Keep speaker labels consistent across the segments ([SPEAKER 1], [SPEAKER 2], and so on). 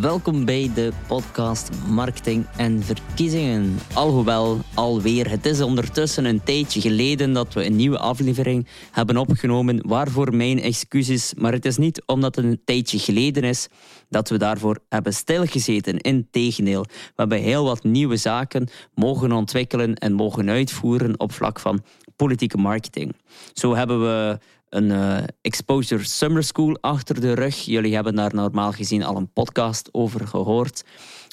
[SPEAKER 1] Welkom bij de podcast Marketing en Verkiezingen. Alhoewel, alweer, het is ondertussen een tijdje geleden dat we een nieuwe aflevering hebben opgenomen. Waarvoor mijn excuses, maar het is niet omdat het een tijdje geleden is dat we daarvoor hebben stilgezeten. Integendeel, we hebben heel wat nieuwe zaken mogen ontwikkelen en mogen uitvoeren op vlak van politieke marketing. Zo hebben we een uh, Exposure Summer School achter de rug. Jullie hebben daar normaal gezien al een podcast over gehoord.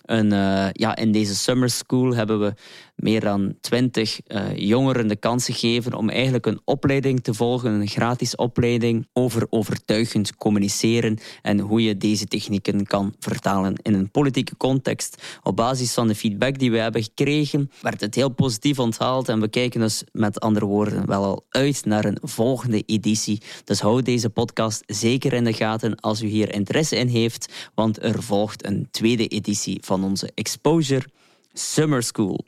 [SPEAKER 1] En, uh, ja, in deze Summer School hebben we meer dan twintig uh, jongeren de kans gegeven om eigenlijk een opleiding te volgen, een gratis opleiding over overtuigend communiceren en hoe je deze technieken kan vertalen in een politieke context. Op basis van de feedback die we hebben gekregen, werd het heel positief onthaald en we kijken dus met andere woorden wel al uit naar een volgende editie. Dus hou deze podcast zeker in de gaten als u hier interesse in heeft, want er volgt een tweede editie van onze Exposure Summer School.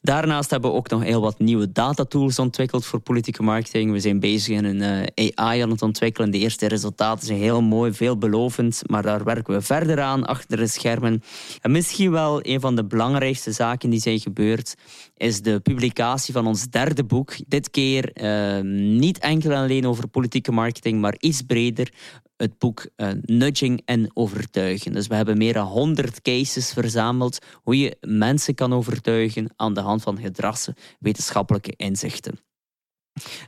[SPEAKER 1] Daarnaast hebben we ook nog heel wat nieuwe datatools ontwikkeld voor politieke marketing. We zijn bezig in een uh, AI aan het ontwikkelen. De eerste resultaten zijn heel mooi, veelbelovend, maar daar werken we verder aan achter de schermen. En misschien wel een van de belangrijkste zaken die zijn gebeurd, is de publicatie van ons derde boek. Dit keer uh, niet enkel alleen over politieke marketing, maar iets breder het boek uh, Nudging en Overtuigen. Dus we hebben meer dan 100 cases verzameld hoe je mensen kan overtuigen aan de hand van gedragswetenschappelijke inzichten.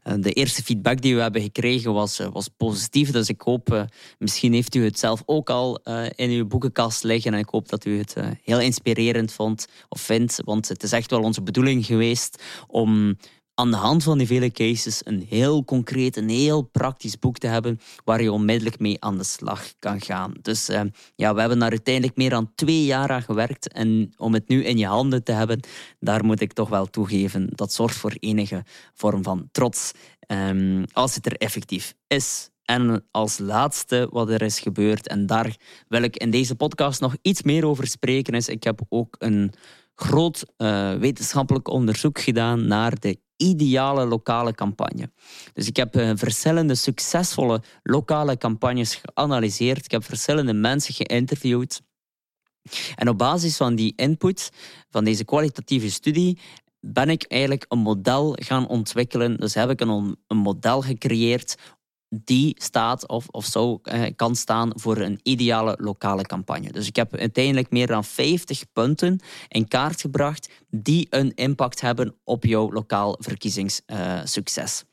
[SPEAKER 1] Eh, de eerste feedback die we hebben gekregen was, eh, was positief. Dus ik hoop, misschien heeft u het zelf ook al in uw boekenkast liggen. En ik hoop dat u het heel inspirerend vond of vindt. Want het is echt wel onze bedoeling geweest om aan de hand van die vele cases een heel concreet, een heel praktisch boek te hebben waar je onmiddellijk mee aan de slag kan gaan. Dus uh, ja, we hebben daar uiteindelijk meer dan twee jaar aan gewerkt en om het nu in je handen te hebben, daar moet ik toch wel toegeven, dat zorgt voor enige vorm van trots um, als het er effectief is. En als laatste wat er is gebeurd, en daar wil ik in deze podcast nog iets meer over spreken, is ik heb ook een groot uh, wetenschappelijk onderzoek gedaan naar de ideale lokale campagne. Dus ik heb uh, verschillende succesvolle lokale campagnes geanalyseerd. Ik heb verschillende mensen geïnterviewd. En op basis van die input, van deze kwalitatieve studie, ben ik eigenlijk een model gaan ontwikkelen. Dus heb ik een model gecreëerd die staat of, of zo eh, kan staan voor een ideale lokale campagne. Dus ik heb uiteindelijk meer dan 50 punten in kaart gebracht die een impact hebben op jouw lokaal verkiezingssucces.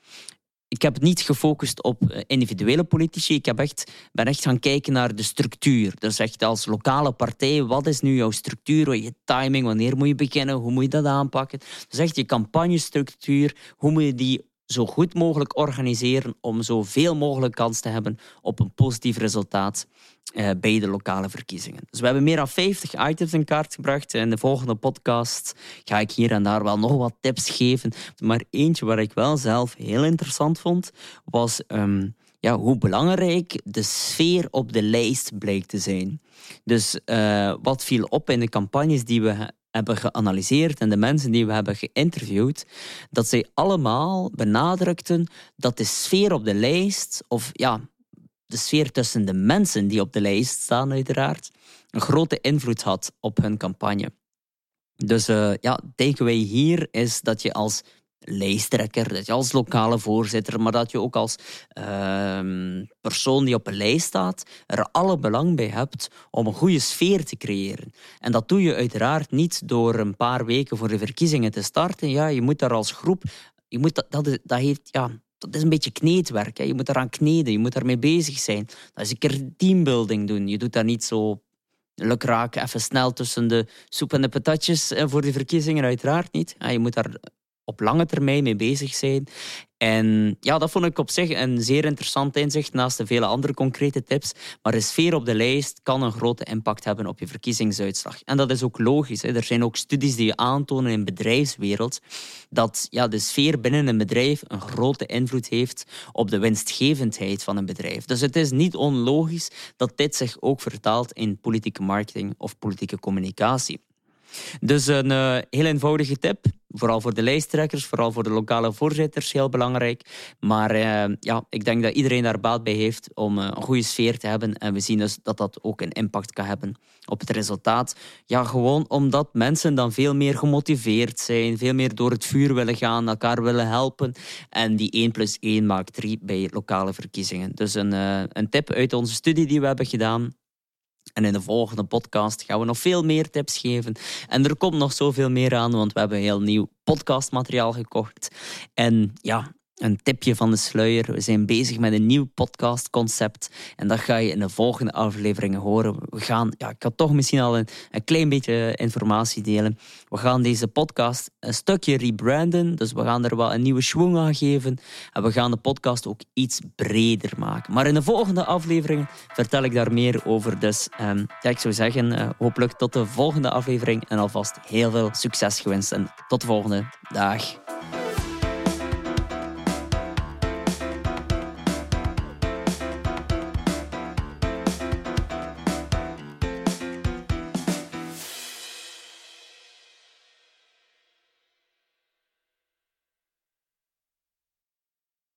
[SPEAKER 1] ik heb niet gefocust op eh, individuele politici. Ik heb echt, ben echt gaan kijken naar de structuur. Dus echt als lokale partij, wat is nu jouw structuur? Je timing, wanneer moet je beginnen? Hoe moet je dat aanpakken? Dus echt je campagnestructuur, hoe moet je die zo goed mogelijk organiseren om zoveel mogelijk kans te hebben op een positief resultaat uh, bij de lokale verkiezingen. Dus we hebben meer dan 50 items in kaart gebracht. In de volgende podcast ga ik hier en daar wel nog wat tips geven. Maar eentje waar ik wel zelf heel interessant vond, was um, ja, hoe belangrijk de sfeer op de lijst blijkt te zijn. Dus uh, wat viel op in de campagnes die we hebben geanalyseerd en de mensen die we hebben geïnterviewd, dat zij allemaal benadrukten dat de sfeer op de lijst, of ja, de sfeer tussen de mensen die op de lijst staan, uiteraard, een grote invloed had op hun campagne. Dus uh, ja, takeaway hier is dat je als lijsttrekker, dat je als lokale voorzitter, maar dat je ook als uh, persoon die op een lijst staat, er alle belang bij hebt om een goede sfeer te creëren. En dat doe je uiteraard niet door een paar weken voor de verkiezingen te starten. Ja, je moet daar als groep, je moet dat, dat, dat heeft, ja, dat is een beetje kneedwerk. Hè. Je moet eraan kneden, je moet daarmee bezig zijn. Dat is een keer teambuilding doen. Je doet dat niet zo lukraak, even snel tussen de soep en de patatjes voor de verkiezingen, uiteraard niet. Je moet daar op lange termijn mee bezig zijn. En ja, dat vond ik op zich een zeer interessant inzicht naast de vele andere concrete tips. Maar de sfeer op de lijst kan een grote impact hebben op je verkiezingsuitslag. En dat is ook logisch. Hè. Er zijn ook studies die aantonen in de bedrijfswereld dat ja, de sfeer binnen een bedrijf een grote invloed heeft op de winstgevendheid van een bedrijf. Dus het is niet onlogisch dat dit zich ook vertaalt in politieke marketing of politieke communicatie. Dus een uh, heel eenvoudige tip vooral voor de lijsttrekkers, vooral voor de lokale voorzitters heel belangrijk. Maar uh, ja, ik denk dat iedereen daar baat bij heeft om een goede sfeer te hebben. En we zien dus dat dat ook een impact kan hebben op het resultaat. Ja, gewoon omdat mensen dan veel meer gemotiveerd zijn, veel meer door het vuur willen gaan, elkaar willen helpen. En die 1 plus 1 maakt 3 bij lokale verkiezingen. Dus een, uh, een tip uit onze studie die we hebben gedaan. En in de volgende podcast gaan we nog veel meer tips geven. En er komt nog zoveel meer aan, want we hebben heel nieuw podcastmateriaal gekocht. En ja, een tipje van de sluier. We zijn bezig met een nieuw podcastconcept. En dat ga je in de volgende afleveringen horen. We gaan, ja, ik kan toch misschien al een, een klein beetje informatie delen. We gaan deze podcast een stukje rebranden. Dus we gaan er wel een nieuwe schwung aan geven. En we gaan de podcast ook iets breder maken. Maar in de volgende afleveringen vertel ik daar meer over. Dus um, ja, ik zou zeggen, uh, hopelijk tot de volgende aflevering. En alvast heel veel succes gewenst. En tot de volgende. Dag.